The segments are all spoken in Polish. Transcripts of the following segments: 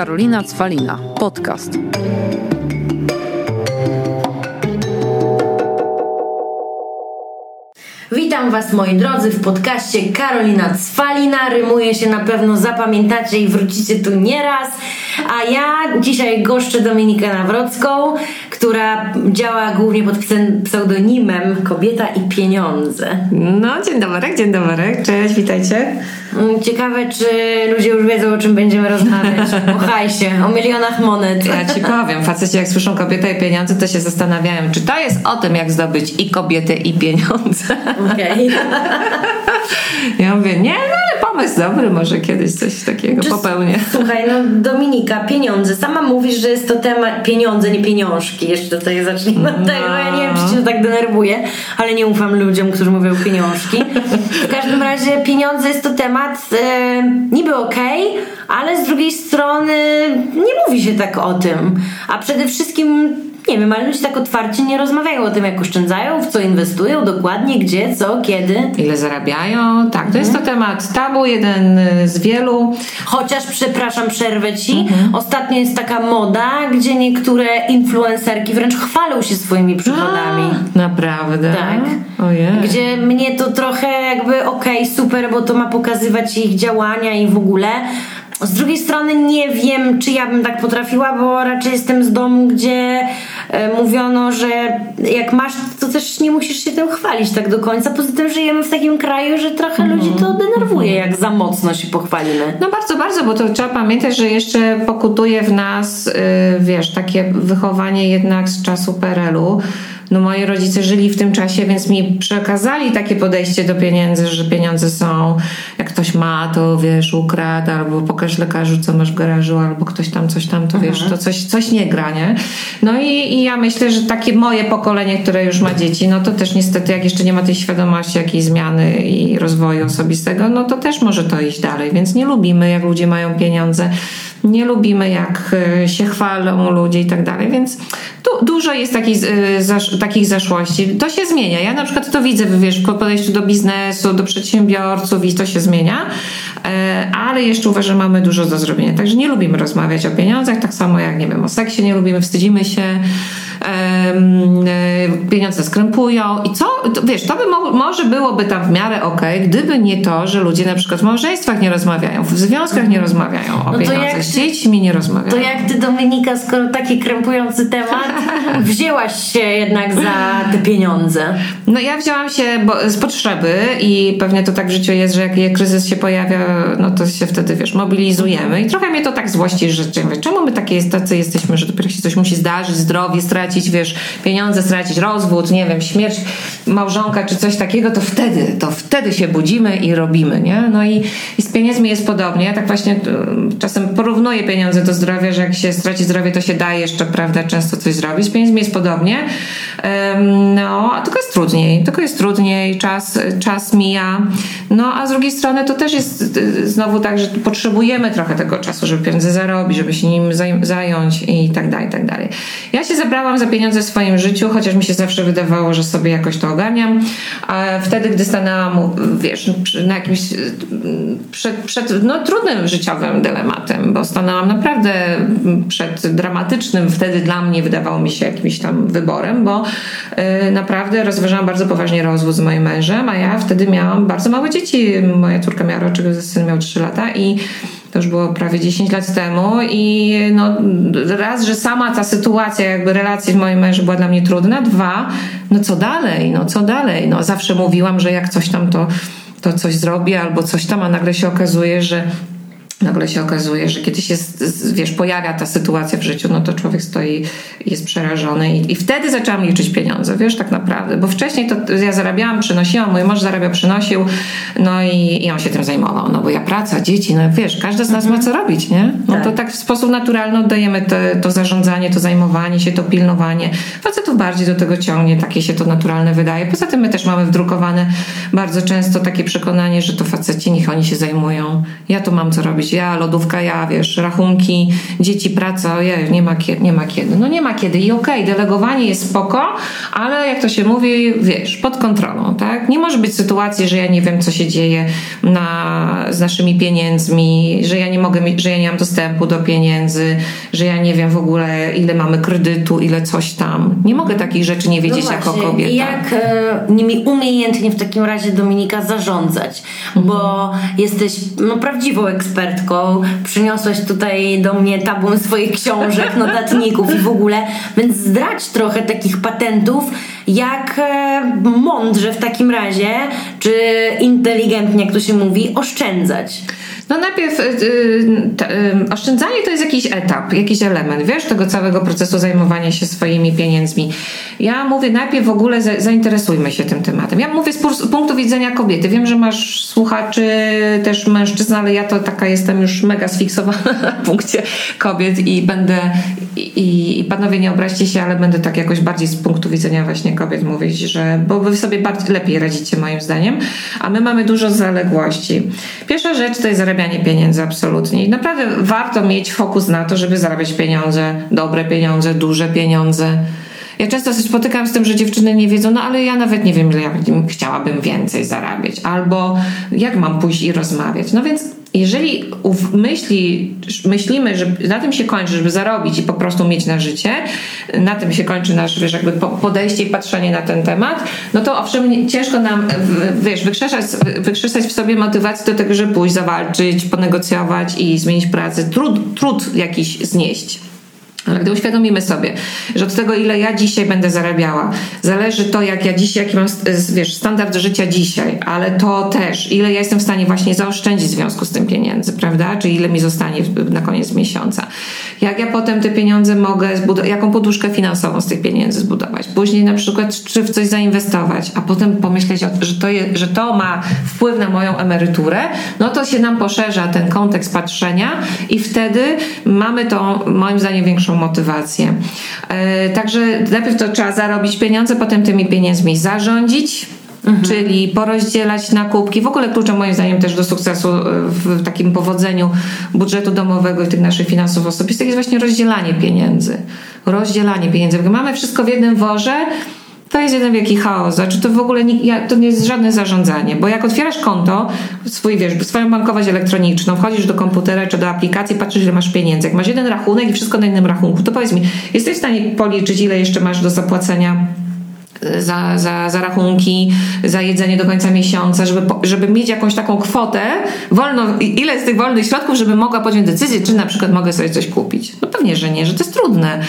Karolina Cwalina. Podcast. Witam Was moi drodzy w podcaście Karolina Cwalina. Rymuje się na pewno, zapamiętacie i wrócicie tu nieraz. A ja dzisiaj goszczę Dominikę Nawrocką, która działa głównie pod pseudonimem Kobieta i Pieniądze. No, dzień dobry, dzień dobry. Cześć, witajcie. Mm, ciekawe, czy ludzie już wiedzą, o czym będziemy rozmawiać. O hajsie, o milionach monet. Ja ci powiem, faceci jak słyszą kobietę i pieniądze, to się zastanawiają, czy to jest o tym, jak zdobyć i kobietę, i pieniądze. Okej. Okay. Ja mówię, nie, no ale pomysł dobry, może kiedyś coś takiego Just, popełnię. Słuchaj, no Dominika, pieniądze. Sama mówisz, że jest to temat pieniądze, nie pieniążki. Jeszcze tutaj zacznijmy od no. tego. Ja nie wiem, czy się tak denerwuje, ale nie ufam ludziom, którzy mówią pieniążki. W każdym razie pieniądze jest to temat e, niby okej, okay, ale z drugiej strony nie mówi się tak o tym. A przede wszystkim nie wiem, ale ludzie tak otwarcie nie rozmawiają o tym, jak oszczędzają, w co inwestują, dokładnie, gdzie, co, kiedy. Ile zarabiają. Tak, to jest to mhm. temat tabu, jeden z wielu. Chociaż, przepraszam, przerwę ci, mhm. ostatnio jest taka moda, gdzie niektóre influencerki wręcz chwalą się swoimi przychodami. A, naprawdę? Tak. Ojej. Gdzie mnie to trochę jakby okej, okay, super, bo to ma pokazywać ich działania i w ogóle, z drugiej strony nie wiem, czy ja bym tak potrafiła, bo raczej jestem z domu, gdzie e, mówiono, że jak masz, to też nie musisz się tym chwalić tak do końca. Poza tym żyjemy w takim kraju, że trochę mm. ludzi to denerwuje, jak za mocno się pochwalimy. No bardzo, bardzo, bo to trzeba pamiętać, że jeszcze pokutuje w nas, yy, wiesz, takie wychowanie jednak z czasu PRL-u no moi rodzice żyli w tym czasie, więc mi przekazali takie podejście do pieniędzy, że pieniądze są, jak ktoś ma, to wiesz, ukradł, albo pokaż lekarzu, co masz w garażu, albo ktoś tam coś tam, to wiesz, mhm. to coś, coś nie gra, nie? No i, i ja myślę, że takie moje pokolenie, które już ma dzieci, no to też niestety, jak jeszcze nie ma tej świadomości jakiejś zmiany i rozwoju osobistego, no to też może to iść dalej, więc nie lubimy, jak ludzie mają pieniądze nie lubimy, jak e, się chwalą ludzie i tak dalej, więc tu dużo jest takich, e, takich zaszłości. To się zmienia. Ja na przykład to widzę, wiesz, w podejściu do biznesu, do przedsiębiorców i to się zmienia, e, ale jeszcze uważam, że mamy dużo do zrobienia. Także nie lubimy rozmawiać o pieniądzach, tak samo jak, nie wiem, o seksie nie lubimy, wstydzimy się, pieniądze skrępują i co, wiesz, to by mo może byłoby tam w miarę ok, gdyby nie to, że ludzie na przykład w małżeństwach nie rozmawiają, w związkach nie rozmawiają o no pieniądzach, z dziećmi nie rozmawiają. To jak ty Dominika, skoro taki krępujący temat, wzięłaś się jednak za te pieniądze? No ja wzięłam się bo, z potrzeby i pewnie to tak w życiu jest, że jak kryzys się pojawia, no to się wtedy, wiesz, mobilizujemy i trochę mnie to tak złości, że czemu my takie tacy jesteśmy, że dopiero się coś musi zdarzyć, zdrowie stracić, wiesz, pieniądze stracić, rozwód, nie wiem, śmierć małżonka czy coś takiego, to wtedy, to wtedy się budzimy i robimy, nie? No i, i z pieniędzmi jest podobnie. Ja tak właśnie czasem porównuję pieniądze do zdrowia, że jak się straci zdrowie, to się da jeszcze, prawda, często coś zrobić. Z pieniędzmi jest podobnie. No, a tylko jest trudniej. Tylko jest trudniej, czas, czas mija. No, a z drugiej strony to też jest y, znowu tak, że potrzebujemy trochę tego czasu, żeby pieniądze zarobić, żeby się nim zająć i tak dalej, i tak dalej. Ja się zabrałam za pieniądze w swoim życiu, chociaż mi się zawsze wydawało, że sobie jakoś to ogarniam. A wtedy, gdy stanęłam, wiesz, na jakimś przed, przed no, trudnym życiowym dylematem, bo stanęłam naprawdę przed dramatycznym, wtedy dla mnie wydawało mi się jakimś tam wyborem, bo y, naprawdę rozważałam bardzo poważnie rozwód z moim mężem, a ja wtedy miałam bardzo małe dzieci. Moja córka miała roczek, syn miał 3 lata i to już było prawie 10 lat temu i no, raz, że sama ta sytuacja, jakby relacji z moim mężem była dla mnie trudna, dwa, no co dalej, no co dalej, no zawsze mówiłam, że jak coś tam to, to coś zrobię albo coś tam, a nagle się okazuje, że nagle się okazuje, że kiedy się, wiesz, pojawia ta sytuacja w życiu, no to człowiek stoi jest przerażony i, i wtedy zaczęłam liczyć pieniądze, wiesz, tak naprawdę, bo wcześniej to ja zarabiałam, przynosiłam, mój mąż zarabiał, przynosił, no i, i on się tym zajmował, no bo ja praca, dzieci, no wiesz, każdy z nas ma co robić, nie? No tak. to tak w sposób naturalny oddajemy te, to zarządzanie, to zajmowanie się, to pilnowanie. Facetów bardziej do tego ciągnie, takie się to naturalne wydaje. Poza tym my też mamy wdrukowane bardzo często takie przekonanie, że to faceci, niech oni się zajmują. Ja tu mam co robić, Ja, lodówka, ja, wiesz, rachunki, dzieci, praca, ojej, nie ma, kiedy, nie ma kiedy. No nie ma kiedy i okej, okay, delegowanie jest spoko, ale jak to się mówi, wiesz, pod kontrolą, tak? Nie może być sytuacji, że ja nie wiem, co się dzieje na, z naszymi pieniędzmi, że ja nie mogę, że ja nie mam dostępu do pieniędzy, że ja nie wiem w ogóle, ile mamy kredytu, ile coś tam. Nie mogę takich rzeczy nie wiedzieć no jako kobieta. Jak e, nimi umiejętnie w takim razie Dominika zarządzać? Mhm. Bo jesteś no, prawdziwą ekspertką, przyniosłaś tutaj do mnie tabun swoich książek, notatników i w ogóle, więc zdradź trochę takich patentów, jak e, mądrze w takim razie, czy inteligentnie, jak to się mówi, oszczędzać. No najpierw y, y, y, oszczędzanie to jest jakiś etap, jakiś element, wiesz, tego całego procesu zajmowania się swoimi pieniędzmi. Ja mówię najpierw w ogóle za, zainteresujmy się tym tematem. Ja mówię z, z, punktu widzenia kobiety. Wiem, że masz słuchaczy też mężczyzn, ale ja to taka jestem już mega sfiksowana na punkcie kobiet i będę i, i panowie nie obraźcie się, ale będę tak jakoś bardziej z punktu widzenia właśnie kobiet mówić, że bo wy sobie bardziej, lepiej radzicie moim zdaniem, a my mamy dużo zaległości. Pierwsza rzecz to jest zarabianie pieniędzy absolutnie i naprawdę warto mieć fokus na to, żeby zarabiać pieniądze, dobre pieniądze, duże pieniądze. Ja często się spotykam z tym, że dziewczyny nie wiedzą, no ale ja nawet nie wiem, ile ja chciałabym więcej zarabiać, albo jak mam pójść i rozmawiać. No więc jeżeli myśli, myślimy, że na tym się kończy, żeby zarobić i po prostu mieć na życie, na tym się kończy nasze wiesz, jakby podejście i patrzenie na ten temat, no to owszem, ciężko nam wiesz, wykrzesać, wykrzesać w sobie motywację do tego, żeby pójść, zawalczyć, ponegocjować i zmienić pracę, trud, trud jakiś znieść. Ale gdy uświadomimy sobie, że od tego, ile ja dzisiaj będę zarabiała, zależy to, jak ja dzisiaj, jaki mam wiesz, standard życia dzisiaj, ale to też, ile ja jestem w stanie właśnie zaoszczędzić w związku z tym pieniędzy, prawda? Czy ile mi zostanie na koniec miesiąca. Jak ja potem te pieniądze mogę, zbudować, jaką poduszkę finansową z tych pieniędzy zbudować. Później na przykład, czy w coś zainwestować, a potem pomyśleć, że to, je, że to ma wpływ na moją emeryturę, no to się nam poszerza ten kontekst patrzenia i wtedy mamy tą, moim zdaniem, większą motywację. E, także najpierw to trzeba zarobić pieniądze, potem tymi pieniędzmi zarządzić. Mhm. Czyli porozdzielać nakupki. W ogóle kluczem moim zdaniem też do sukcesu e, w takim powodzeniu budżetu domowego i tych naszych finansów osobistych jest właśnie rozdzielanie pieniędzy. Rozdzielanie pieniędzy. Mamy wszystko w jednym worze, to jest jeden wielki chaos. Znaczy to w ogóle nie, to nie jest żadne zarządzanie, bo jak otwierasz konto, swój, wiesz, swoją bankowość elektroniczną, wchodzisz do komputera czy do aplikacji, patrzysz, ile masz pieniędzy. Jak masz jeden rachunek i wszystko na innym rachunku, to powiedz mi, jesteś w stanie policzyć, ile jeszcze masz do zapłacenia za, za, za rachunki, za jedzenie do końca miesiąca, żeby, żeby mieć jakąś taką kwotę, wolno, ile z tych wolnych środków, żeby mogła podjąć decyzję, czy na przykład mogę sobie coś kupić. No pewnie, że nie, że to jest trudne.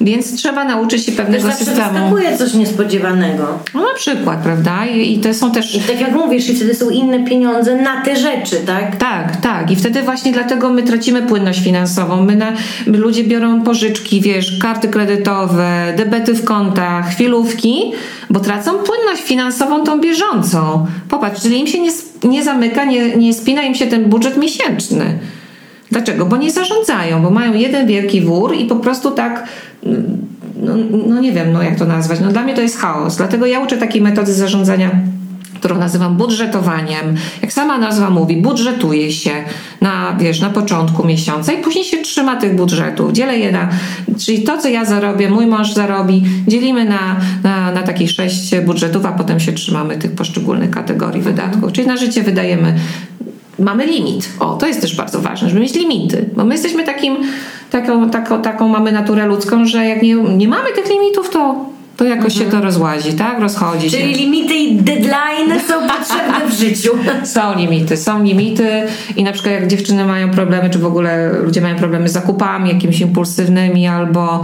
Więc trzeba nauczyć się pewnego też systemu. występuje coś niespodziewanego. No na przykład, prawda? I, I to są też... I tak jak mówisz, i wtedy są inne pieniądze na te rzeczy, tak? Tak, tak. I wtedy właśnie dlatego my tracimy płynność finansową. My, na, ludzie biorą pożyczki, wiesz, karty kredytowe, debety w kontach, chwilówki, bo tracą płynność finansową tą bieżącą. Popatrz, czyli im się nie, nie zamyka, nie, nie spina im się ten budżet miesięczny. Dlaczego? Bo nie zarządzają, bo mają jeden wielki wór i po prostu tak, no, no nie wiem, no jak to nazwać. No dla mnie to jest chaos. Dlatego ja uczę takiej metody zarządzania którą nazywam budżetowaniem. Jak sama nazwa mówi, budżetuje się na, wiesz, na początku miesiąca i później się trzyma tych budżetów. Dzielę je na, czyli to, co ja zarobię, mój mąż zarobi, dzielimy na, na, na takich sześć budżetów, a potem się trzymamy tych poszczególnych kategorii wydatków. Czyli na życie wydajemy mamy limit. O, to jest też bardzo ważne, żeby mieć limity, bo my jesteśmy takim, taką, taką, taką mamy naturę ludzką, że jak nie, nie mamy tych limitów, to to jakoś mhm. się to rozłazi, tak? Rozchodzi Czyli się. limity i deadline są potrzebne w życiu. Są limity, są limity i na przykład jak dziewczyny mają problemy, czy w ogóle ludzie mają problemy z zakupami jakimiś impulsywnymi albo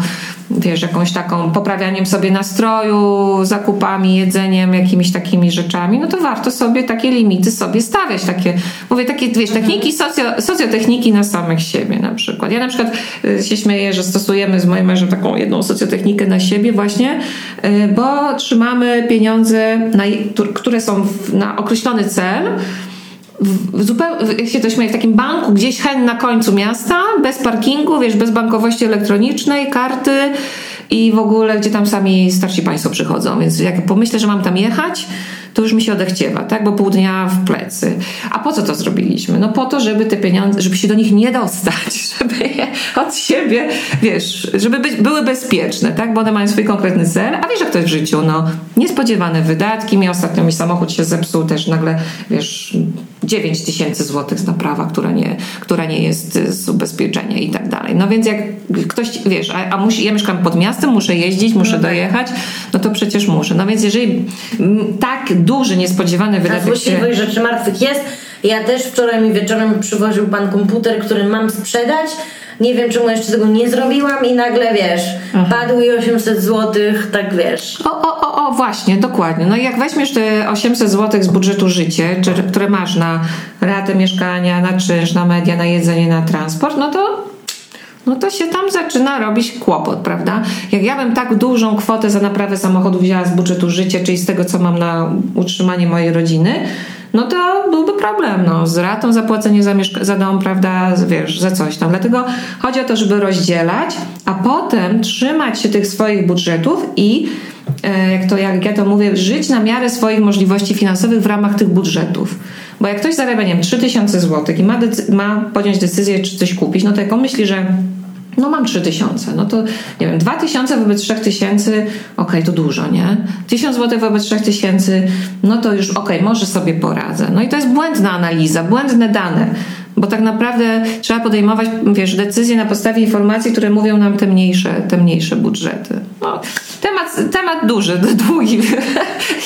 wiesz, jakąś taką poprawianiem sobie nastroju, zakupami, jedzeniem, jakimiś takimi rzeczami, no to warto sobie takie limity sobie stawiać, takie, mówię, takie, wiesz, mhm. techniki, socjo, socjotechniki na samych siebie na przykład. Ja na przykład y, się śmieję, że stosujemy z moim mężem taką jedną socjotechnikę na siebie właśnie, y, bo trzymamy pieniądze, na, które są na określony cel, zupełnie, jak się to śmieje, w takim banku gdzieś hen na końcu miasta, bez parkingu, wiesz, bez bankowości elektronicznej, karty i w ogóle, gdzie tam sami starsi państwo przychodzą. Więc jak pomyślę, że mam tam jechać, to już mi się odechciewa, tak? Bo pół dnia w plecy. A po co to zrobiliśmy? No po to, żeby te pieniądze, żeby się do nich nie dostać, żeby je od siebie, wiesz, żeby być, były bezpieczne, tak? Bo one mają swój konkretny cel, a wiesz, jak to jest w życiu, no niespodziewane wydatki. Mi ostatnio mi samochód się zepsuł też nagle, wiesz, 9 tysięcy złotych z naprawa, która nie, która nie jest z ubezpieczenia i tak dalej. No więc jak ktoś, wiesz, a, a musi, ja mieszkam pod miastem, muszę jeździć, muszę dojechać, no to przecież muszę. No więc jeżeli tak duży, niespodziewany wydatek się... rzeczy martwych jest. Ja też wczoraj mi wieczorem przywoził pan komputer, który mam sprzedać. Nie wiem, czemu jeszcze tego nie zrobiłam i nagle, wiesz, Aha. padł i 800 zł, tak wiesz. O, o, właśnie, dokładnie. No i jak weźmiesz te 800 zł z budżetu życie, czy, które masz na ratę mieszkania, na czynsz, na media, na jedzenie, na transport, no to no to się tam zaczyna robić kłopot, prawda? Jak ja bym tak dużą kwotę za naprawę samochodu wzięła z budżetu życia, czyli z tego, co mam na utrzymanie mojej rodziny, no to byłby problem, no, z ratą zapłacenie za, za dom, prawda, wiesz, za coś tam. Dlatego chodzi o to, żeby rozdzielać, a potem trzymać się tych swoich budżetów i e, jak to, jak ja to mówię, żyć na miarę swoich możliwości finansowych w ramach tych budżetów. Bo jak ktoś zarabia, nie wiem, 3000 zł i ma, ma podjąć decyzję, czy coś kupić, no to jak on myśli, że no mam 3000, no to nie wiem, 2000 wobec 3000, okej, okay, to dużo, nie? 1000 zł wobec 3000, no to już okej, okay, może sobie poradzę. No i to jest błędna analiza, błędne dane, bo tak naprawdę trzeba podejmować, wiesz, decyzje na podstawie informacji, które mówią nam te mniejsze, te mniejsze budżety. No, temat, temat duży, długi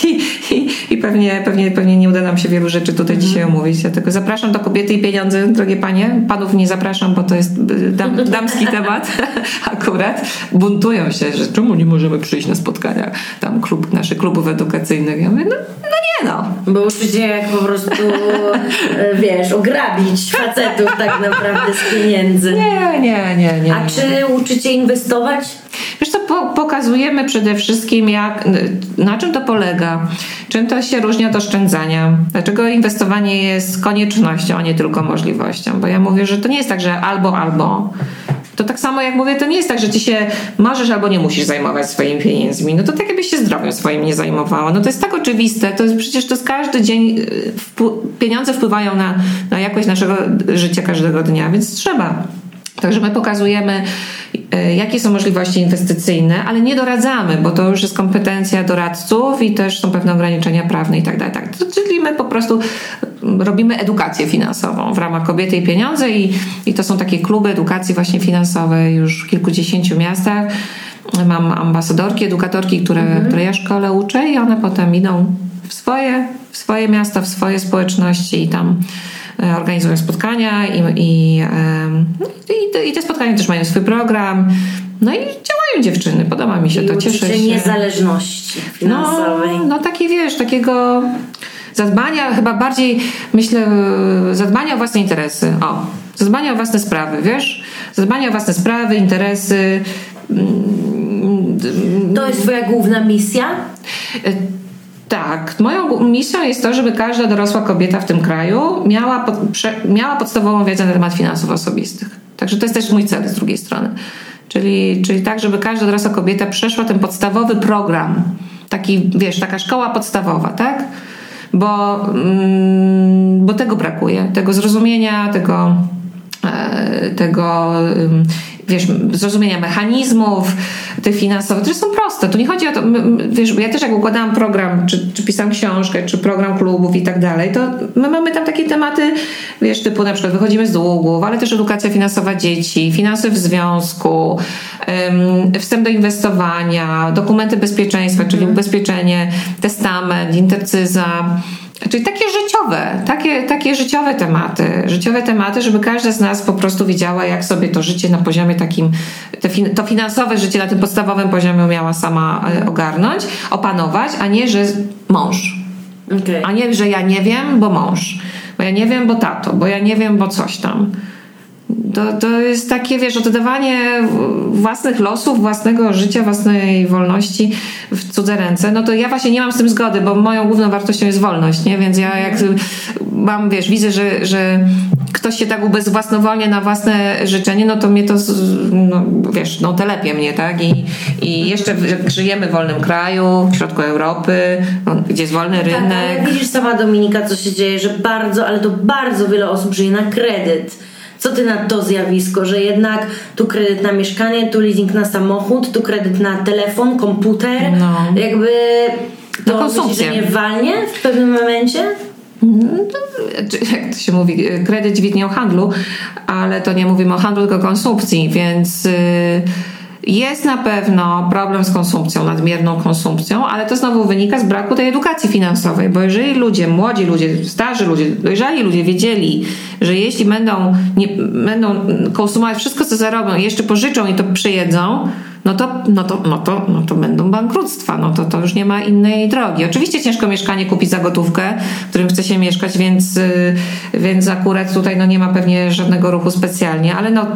I, i, i, pewnie, pewnie, pewnie nie uda nam się wielu rzeczy tutaj mm. dzisiaj omówić. Dlatego zapraszam do kobiety i pieniądze, drogie panie. Panów nie zapraszam, bo to jest y, dam, damski temat akurat. Buntują się, że czemu nie możemy przyjść na spotkania tam klub, naszych klubów edukacyjnych. Ja mówię, no, no nie no. Bo uczycie jak po prostu, e, wiesz, ograbić facetów tak naprawdę z pieniędzy. Nie, nie, nie. nie A czy uczycie inwestować? Wiesz co, po, pokazujemy przede wszystkim, jak, na czym to polega, czym to się różni od oszczędzania, dlaczego inwestowanie jest koniecznością, a nie tylko możliwością. Bo ja mówię, że to nie jest tak, że albo, albo. To tak samo jak mówię, to nie jest tak, że ci się możesz albo nie musisz zajmować swoimi pieniędzmi. No to tak jakbyś się zdrowiem swoim nie zajmowała. No to jest tak oczywiste, to jest przecież to jest każdy dzień, y, pieniądze wpływają na, na jakość naszego życia każdego dnia, więc trzeba. Także my pokazujemy, e, jakie są możliwości inwestycyjne, ale nie doradzamy, bo to już jest kompetencja doradców i też są pewne ograniczenia prawne i tak dalej. Tak. Czyli my po prostu robimy edukację finansową w ramach Kobiety i Pieniądze i, i to są takie kluby edukacji właśnie finansowej już w kilkudziesięciu miastach. Mam ambasadorki, edukatorki, które, mhm. które ja szkole uczę i one potem idą w swoje, w swoje miasta, w swoje społeczności i tam organizują spotkania i, i, no i, i te spotkania też mają swój program. No i działają dziewczyny, podoba mi się I to, cieszę się. niezależności finansowej. No, no takie wiesz, takiego zadbania, chyba bardziej myślę, zadbania o własne interesy. O, zadbania o własne sprawy, wiesz? Zadbania o własne sprawy, interesy. To jest twoja główna misja? Tak, moją misją jest to, żeby każda dorosła kobieta w tym kraju miała, pod, prze, miała podstawową wiedzę na temat finansów osobistych. Także to jest też mój cel z drugiej strony. Czyli, czyli tak, żeby każda dorosła kobieta przeszła ten podstawowy program. Taki, wiesz, taka szkoła podstawowa, tak? Bo, mm, bo tego brakuje. Tego zrozumienia, tego, e, tego wiesz, zrozumienia mechanizmów tych finansowych, które są proste. Tu nie chodzi o to, wiesz, ja też jak układałam program, czy, czy pisałam książkę, czy program klubów i tak dalej, to my mamy tam takie tematy, wiesz, typu na przykład wychodzimy z długów, ale też edukacja finansowa dzieci, finanse w związku, wstęp do inwestowania, dokumenty bezpieczeństwa, czyli mhm. ubezpieczenie, testament, intercyza, Czyli takie życiowe, takie, takie życiowe tematy, życiowe tematy, żeby każda z nas po prostu wiedziała, jak sobie to życie na poziomie takim, to finansowe życie na tym podstawowym poziomie miała sama e, ogarnąć, opanować, a nie, że mąż. Okay. A nie, że ja nie wiem, bo mąż. Bo ja nie wiem, bo tato, bo ja nie wiem, bo coś tam. To, to jest takie, wiesz, oddawanie własnych losów, własnego życia, własnej wolności w cudze ręce. No to ja właśnie nie mam z tym zgody, bo moją główną wartością jest wolność, nie? Więc ja jak mam, wiesz, widzę, że, że ktoś się tak ubezwłasnowolnia na własne życzenie, no to mnie to, no, wiesz, no telepie mnie, tak? I, i jeszcze żyjemy w wolnym kraju, w środku Europy, no, gdzie jest wolny rynek. Tak, ale widzisz sama Dominika, co się dzieje, że bardzo, ale to bardzo wiele osób żyje na kredyt co ty na to zjawisko, że jednak tu kredyt na mieszkanie, tu leasing na samochód, tu kredyt na telefon, komputer, no. jakby to myślisz, że nie walnie w pewnym momencie? No, jak to się mówi, kredyt dźwignie o handlu, ale to nie mówimy o handlu, tylko konsumpcji, więc... Jest na pewno problem z konsumpcją, nadmierną konsumpcją, ale to znowu wynika z braku tej edukacji finansowej, bo jeżeli ludzie, młodzi ludzie, starzy ludzie, dojrzali ludzie wiedzieli, że jeśli będą, nie, będą konsumować wszystko, co zarobią jeszcze pożyczą i to przyjedzą, no to, no to, no to, no to będą bankructwa, no to, to już nie ma innej drogi. Oczywiście ciężko mieszkanie kupić za gotówkę, w którym chce się mieszkać, więc, y, więc akurat tutaj no nie ma pewnie żadnego ruchu specjalnie, ale no,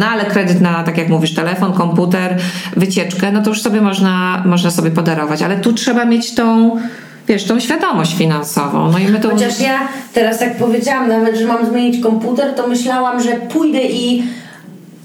no ale kredyt na, tak jak mówisz, telefon, komputer, wycieczkę, no to już sobie można, można sobie podarować, ale tu trzeba mieć tą wiesz, tą świadomość finansową. No i my to... Chociaż ja teraz jak powiedziałam nawet, że mam zmienić komputer, to myślałam, że pójdę i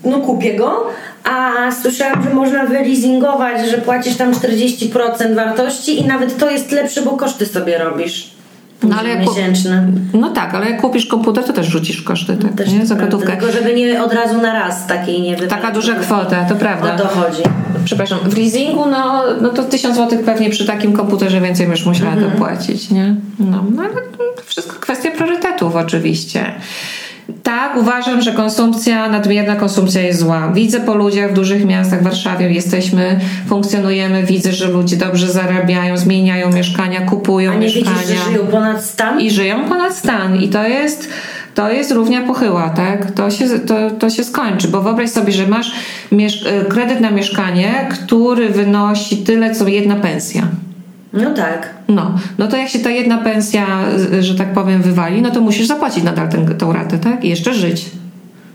no kupię go, a słyszałam, że można wyleasingować, że płacisz tam 40% wartości i nawet to jest lepsze, bo koszty sobie robisz. No, ale miesięczne. No tak, ale jak kupisz komputer, to też rzucisz koszty, tak, też nie? Za gotówkę. Tylko żeby nie od razu na raz takiej nie wypłacić. Taka duża kwota, to prawda. O to chodzi. Przepraszam, w leasingu no, no to 1000 zł pewnie przy takim komputerze więcej już musiała mhm. dopłacić, nie? No, no ale to wszystko kwestia priorytetów oczywiście. Tak, uważam, że konsumpcja, nadmierna konsumpcja jest zła. Widzę po ludziach w dużych miastach, w Warszawie jesteśmy, funkcjonujemy, widzę, że ludzie dobrze zarabiają, zmieniają mieszkania, kupują A nie mieszkania. Widzisz, że żyją ponad stan? I żyją ponad stan. I to jest to jest równia pochyła, tak? To się, to, to się skończy, bo wyobraź sobie, że masz kredyt na mieszkanie, który wynosi tyle, co jedna pensja. No tak. No, no to jak się ta jedna pensja, że tak powiem, wywali, no to musisz zapłacić nadal tę, tą ratę, tak? I jeszcze żyć.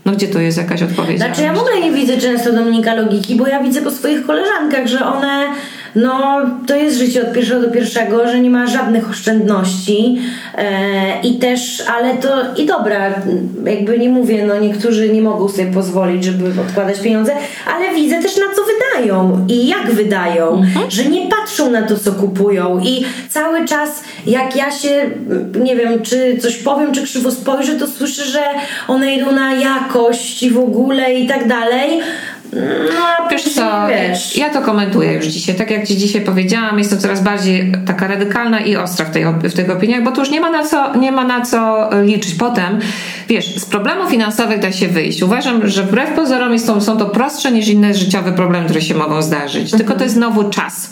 No gdzie to jest jakaś odpowiedź? Znaczy ja w ogóle nie widzę często Dominika logiki, bo ja widzę po swoich koleżankach, że one no to jest życie od pierwszego do pierwszego, że nie ma żadnych oszczędności e, i też, ale to i dobra, jakby nie mówię, no niektórzy nie mogą sobie pozwolić, żeby odkładać pieniądze, ale widzę też na co wydają i jak wydają, mhm. że nie patrzą na to, co kupują i cały czas jak ja się, nie wiem, czy coś powiem, czy krzywo spojrzę, to słyszę, że one idą na jakość i w ogóle i tak dalej, no, wiesz co, wiesz. ja to komentuję już dzisiaj. Tak jak Ci dzisiaj powiedziałam, jestem coraz bardziej taka radykalna i ostra w, tej, w tych opiniach, bo tu już nie ma, na co, nie ma na co liczyć. Potem, wiesz, z problemów finansowych da się wyjść. Uważam, że wbrew pozorom są, są to prostsze niż inne życiowe problemy, które się mogą zdarzyć. Mhm. Tylko to jest znowu czas.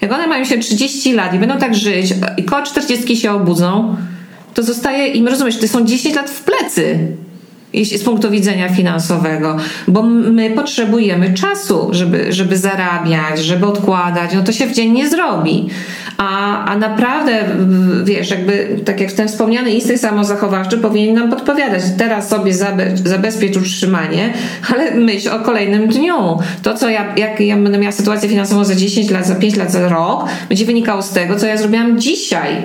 Jak one mają się 30 lat i będą tak żyć i koło 40 się obudzą, to zostaje im, rozumiesz, to są 10 lat w plecy z punktu widzenia finansowego, bo my potrzebujemy czasu, żeby, żeby zarabiać, żeby odkładać, no to się w dzień nie zrobi. A, a naprawdę, wiesz, jakby tak jak ten wspomniany instynkt samozachowawczy powinien nam podpowiadać, teraz sobie zabe, zabezpiecz utrzymanie, ale myśl o kolejnym dniu. To, co ja, jak ja będę miała sytuację finansową za 10 lat, za 5 lat, za rok, będzie wynikało z tego, co ja zrobiłam dzisiaj.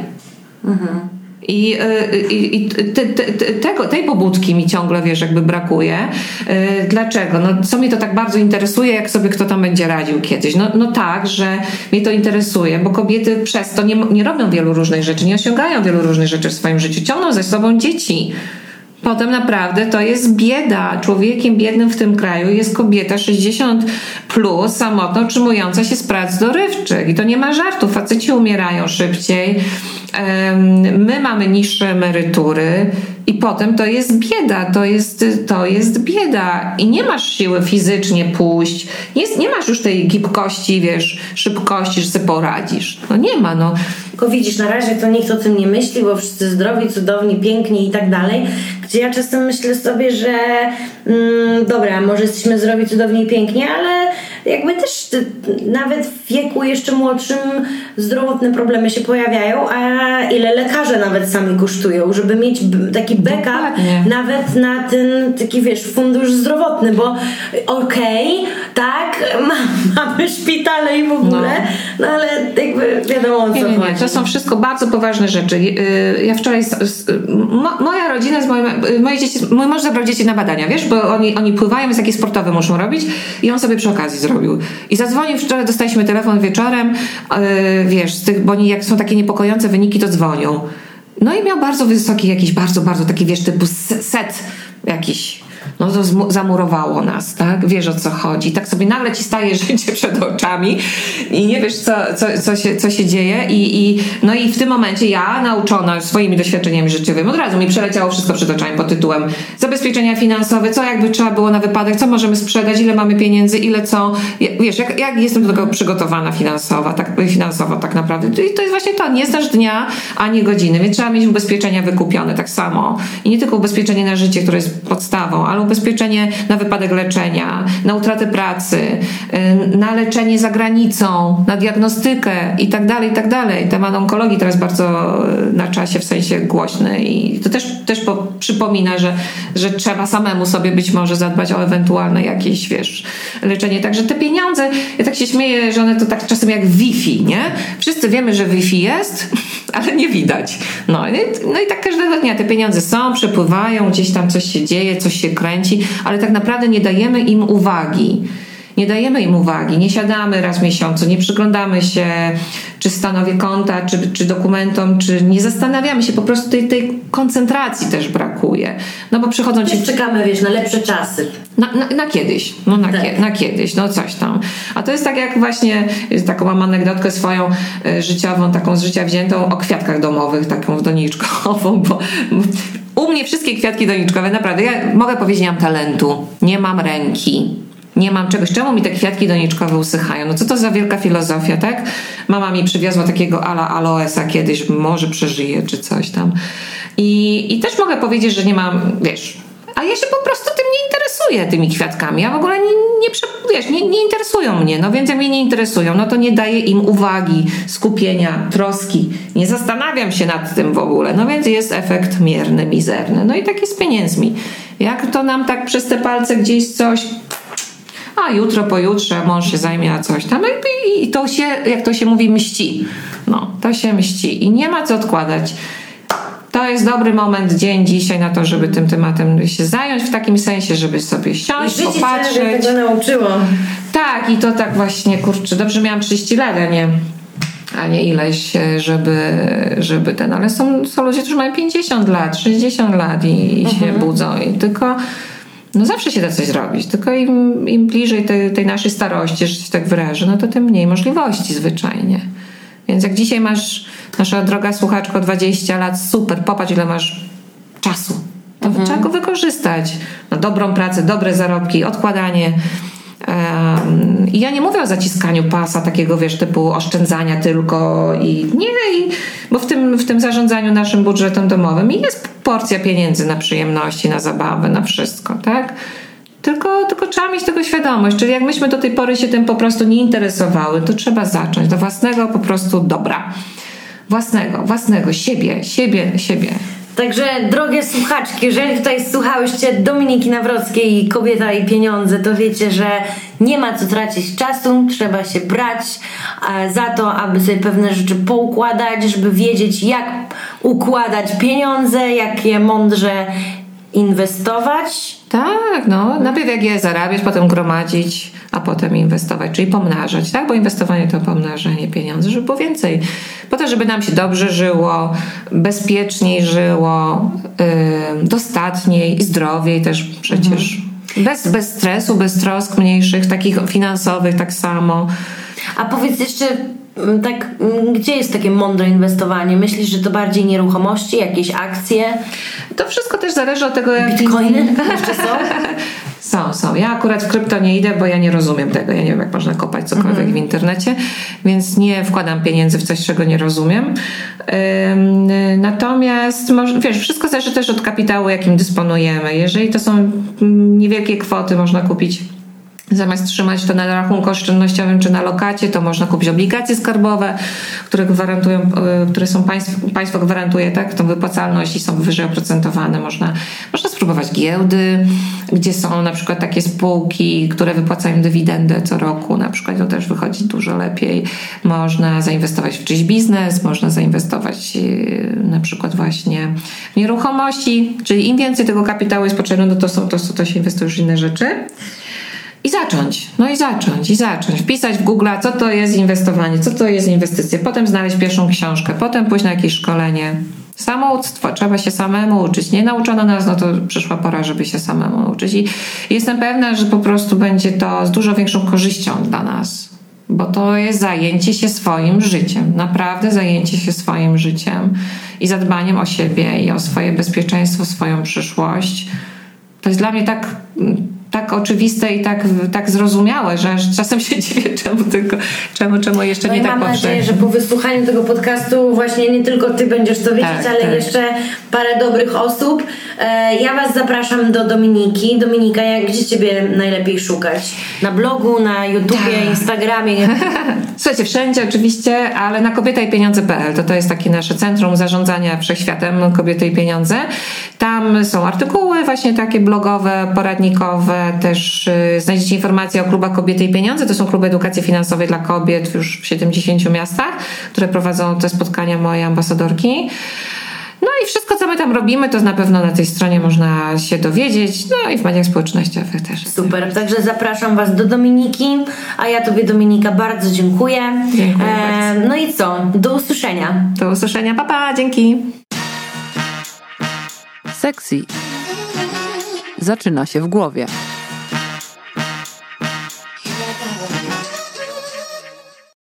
Mhm. I, y, i, i te, te, tego, tej pobudki mi ciągle, wiesz, jakby brakuje. Y, dlaczego? No, co mnie to tak bardzo interesuje, jak sobie kto tam będzie radził kiedyś? No, no tak, że mnie to interesuje, bo kobiety przez to nie, nie robią wielu różnych rzeczy, nie osiągają wielu różnych rzeczy w swoim życiu, ciągną ze sobą dzieci. Potem naprawdę to jest bieda. Człowiekiem biednym w tym kraju jest kobieta 60 plus, samotna, utrzymująca się z prac dorywczych. I to nie ma żartu. Faceci umierają szybciej my mamy niższe emerytury i potem to jest bieda, to jest, to jest bieda i nie masz siły fizycznie pójść, nie, nie masz już tej gibkości, wiesz, szybkości, że sobie poradzisz. No nie ma, no. Tylko widzisz, na razie to nikt o tym nie myśli, bo wszyscy zdrowi, cudowni, piękni i tak dalej, gdzie ja czasem myślę sobie, że mm, dobra, może jesteśmy zdrowi, cudowni i piękni, ale jakby też y, nawet w wieku jeszcze młodszym zdrowotne problemy się pojawiają, a ile lekarze nawet sami kosztują, żeby mieć taki backup Dokładnie. nawet na ten taki wiesz, fundusz zdrowotny, bo okej, tak, ma, mamy szpitale i w ogóle, no. ale jakby wiadomo o co Nie, nie, nie. To są wszystko bardzo poważne rzeczy. Yy, Ja wczoraj, moja rodzina z moim, moje dzieci, mój mąż zabrał dzieci na badania, wiesz, bo oni, oni pływają, więc jakieś sportowe muszą robić i on sobie przy okazji zrobił. I zadzwonił wczoraj, dostaliśmy telefon wieczorem, yy, wiesz, z tych, bo oni jak są takie niepokojące wyniki, to dzwonią. No i miał bardzo wysoki jakiś, bardzo, bardzo taki, wiesz, typu se- set jakiś. No to zamurowało nas, tak? Wiesz o co chodzi. Tak sobie nagle ci staje życie przed oczami i nie wiesz, co, co, co, się, co się dzieje. I, i, no i w tym momencie ja, nauczona swoimi doświadczeniami życiowymi, od razu mi przeleciało wszystko przed oczami pod tytułem zabezpieczenia finansowe, co jakby trzeba było na wypadek, co możemy sprzedać, ile mamy pieniędzy, ile co. Wiesz, jak, jak jestem do tego przygotowana finansowa, tak, finansowo tak naprawdę. I to jest właśnie to, nie znasz dnia ani godziny, więc trzeba mieć ubezpieczenia wykupione tak samo. I nie tylko ubezpieczenie na życie, które jest podstawą, ale ubezpieczenie na wypadek leczenia, na utratę pracy, y, na leczenie za granicą, na diagnostykę i tak dalej, i tak dalej. Temat onkologii teraz bardzo y, na czasie, w sensie głośny i to też, też po, przypomina, że, że trzeba samemu sobie być może zadbać o ewentualne jakieś, wiesz, leczenie. Także te pieniądze, ja tak się śmieję, że one to tak czasem jak Wi-Fi, nie? Wszyscy wiemy, że Wi-Fi jest, ale nie widać. No, no i tak każdego dnia te pieniądze są, przepływają, gdzieś tam coś się dzieje, coś się kręci, ale tak naprawdę nie dajemy im uwagi. Nie dajemy im uwagi, nie siadamy raz w miesiącu, nie przyglądamy się, czy stanowie konta, czy, czy dokumentom, czy nie zastanawiamy się, po prostu tej, tej koncentracji też brakuje. No bo przychodzą ci czekamy, wiesz, na lepsze czasy. na, na, na kiedyś, no na, Tak. kie, na kiedyś, no coś tam. A to jest tak jak właśnie, taką mam anegdotkę swoją e, życiową, taką z życia wziętą o kwiatkach domowych, taką doniczkową, bo u mnie wszystkie kwiatki doniczkowe, naprawdę, ja mogę powiedzieć, nie mam talentu, nie mam ręki. Nie mam czegoś. Czemu mi te kwiatki doniczkowe usychają? No co to za wielka filozofia, tak? Mama mi przywiozła takiego ala aloesa kiedyś, może przeżyje, czy coś tam. I, I też mogę powiedzieć, że nie mam, wiesz, a ja się po prostu tym nie interesuję, tymi kwiatkami. Ja w ogóle nie, nie, wiesz, nie, nie interesują mnie. No więc jak mnie nie interesują, no to nie daję im uwagi, skupienia, troski. Nie zastanawiam się nad tym w ogóle. No więc jest efekt mierny, mizerny. No i tak jest z pieniędzmi. Jak to nam tak przez te palce gdzieś coś a jutro, pojutrze mąż się zajmie a coś tam i, i to się, jak to się mówi, mści. No, to się mści i nie ma co odkładać. To jest dobry moment, dzień dzisiaj na to, żeby tym tematem się zająć w takim sensie, żeby sobie I siąść, cię popatrzeć. tego nauczyło. Tak, i to tak właśnie, kurczę, dobrze miałam 30 lat, a nie, a nie ileś, e, żeby, żeby ten, ale są, są ludzie, którzy mają 50 lat, 60 lat i, i się budzą i tylko no zawsze się da coś zrobić, tylko im, im bliżej tej, tej naszej starości, że się tak wyrażę, no to tym mniej możliwości zwyczajnie. Więc jak dzisiaj masz, nasza droga słuchaczko, 20 lat, super, popatrz ile masz czasu. To trzeba go wykorzystać na dobrą pracę, dobre zarobki, odkładanie. I ja nie mówię o zaciskaniu pasa, takiego wiesz, typu oszczędzania tylko i nie, i, bo w tym, w tym zarządzaniu naszym budżetem domowym jest porcja pieniędzy na przyjemności, na zabawę, na wszystko, tak? Tylko, tylko trzeba mieć tego świadomość. Czyli jak myśmy do tej pory się tym po prostu nie interesowały, to trzeba zacząć do własnego po prostu dobra. Własnego, własnego, siebie, siebie, siebie. Także, drogie słuchaczki, jeżeli tutaj słuchałyście Dominiki Nawrockiej, Kobieta i Pieniądze, to wiecie, że nie ma co tracić czasu, trzeba się brać e, za to, aby sobie pewne rzeczy poukładać, żeby wiedzieć, jak układać pieniądze, jak je mądrze inwestować. Tak, no. Najpierw jak je zarabiać, potem gromadzić, a potem inwestować, czyli pomnażać, tak? Bo inwestowanie to pomnażanie pieniędzy, żeby było więcej. Po to, żeby nam się dobrze żyło, bezpieczniej żyło, yy, dostatniej, zdrowiej też przecież. Bez, bez stresu, bez trosk mniejszych, takich finansowych tak samo. A powiedz jeszcze, tak, mm, gdzie jest takie mądre inwestowanie? Myślisz, że to bardziej nieruchomości, jakieś akcje, To wszystko też zależy od tego, jak... bitcoiny jeszcze są? Są, są. Ja akurat w krypto nie idę, bo ja nie rozumiem tego. Ja nie wiem, jak można kopać cokolwiek w internecie, więc nie wkładam pieniędzy w coś, czego nie rozumiem. Ym, natomiast, wiesz, wszystko zależy też od kapitału, jakim dysponujemy. Jeżeli to są mm, niewielkie kwoty, można kupić Zamiast trzymać to na rachunku oszczędnościowym czy na lokacie, to można kupić obligacje skarbowe, które gwarantują, e, które są państwo, państwo gwarantuje tak, tą wypłacalność i są wyżej oprocentowane. Można, można spróbować giełdy, gdzie są na przykład takie spółki, które wypłacają dywidendę co roku, na przykład to też wychodzi dużo lepiej. Można zainwestować w czyjś biznes, można zainwestować e, na przykład właśnie w nieruchomości, czyli im więcej tego kapitału jest potrzebne, no to, są, to, to się inwestuje już inne rzeczy. I zacząć, no i zacząć, i zacząć. Wpisać w Google, co to jest inwestowanie, co to jest inwestycja, potem znaleźć pierwszą książkę, potem pójść na jakieś szkolenie. Samouctwo, trzeba się samemu uczyć. Nie nauczono nas, no to przyszła pora, żeby się samemu uczyć. I jestem pewna, że po prostu będzie to z dużo większą korzyścią dla nas, bo to jest zajęcie się swoim życiem, naprawdę zajęcie się swoim życiem i zadbaniem o siebie i o swoje bezpieczeństwo, swoją przyszłość. To jest dla mnie tak tak oczywiste i tak, tak zrozumiałe, że czasem się dziwię, czemu tylko, czemu, czemu jeszcze no nie tak mam nadzieję, że po wysłuchaniu tego podcastu właśnie nie tylko ty będziesz to wiedzieć, tak, ale tak. jeszcze parę dobrych osób. E, ja was zapraszam do Dominiki. Dominika, jak gdzie ciebie najlepiej szukać? Na blogu, na YouTubie, tak. Instagramie? Słuchajcie, wszędzie oczywiście, ale na kobieta i pieniądze.pl to to jest takie nasze centrum zarządzania wszechświatem kobiety i pieniądze. Tam są artykuły właśnie takie blogowe, poradnikowe, też y, znajdziecie informacje o klubach Kobiety i Pieniądze. To są kluby edukacji finansowej dla kobiet już w 70 miastach, które prowadzą te spotkania moje ambasadorki. No i wszystko, co my tam robimy, to na pewno na tej stronie można się dowiedzieć. No i w mediach społecznościowych też. Super, także zapraszam Was do Dominiki, a ja Tobie Dominika bardzo dziękuję. Dziękuję e, bardzo. No i co? Do usłyszenia. Do usłyszenia, papa, pa, dzięki. Sexy zaczyna się w głowie.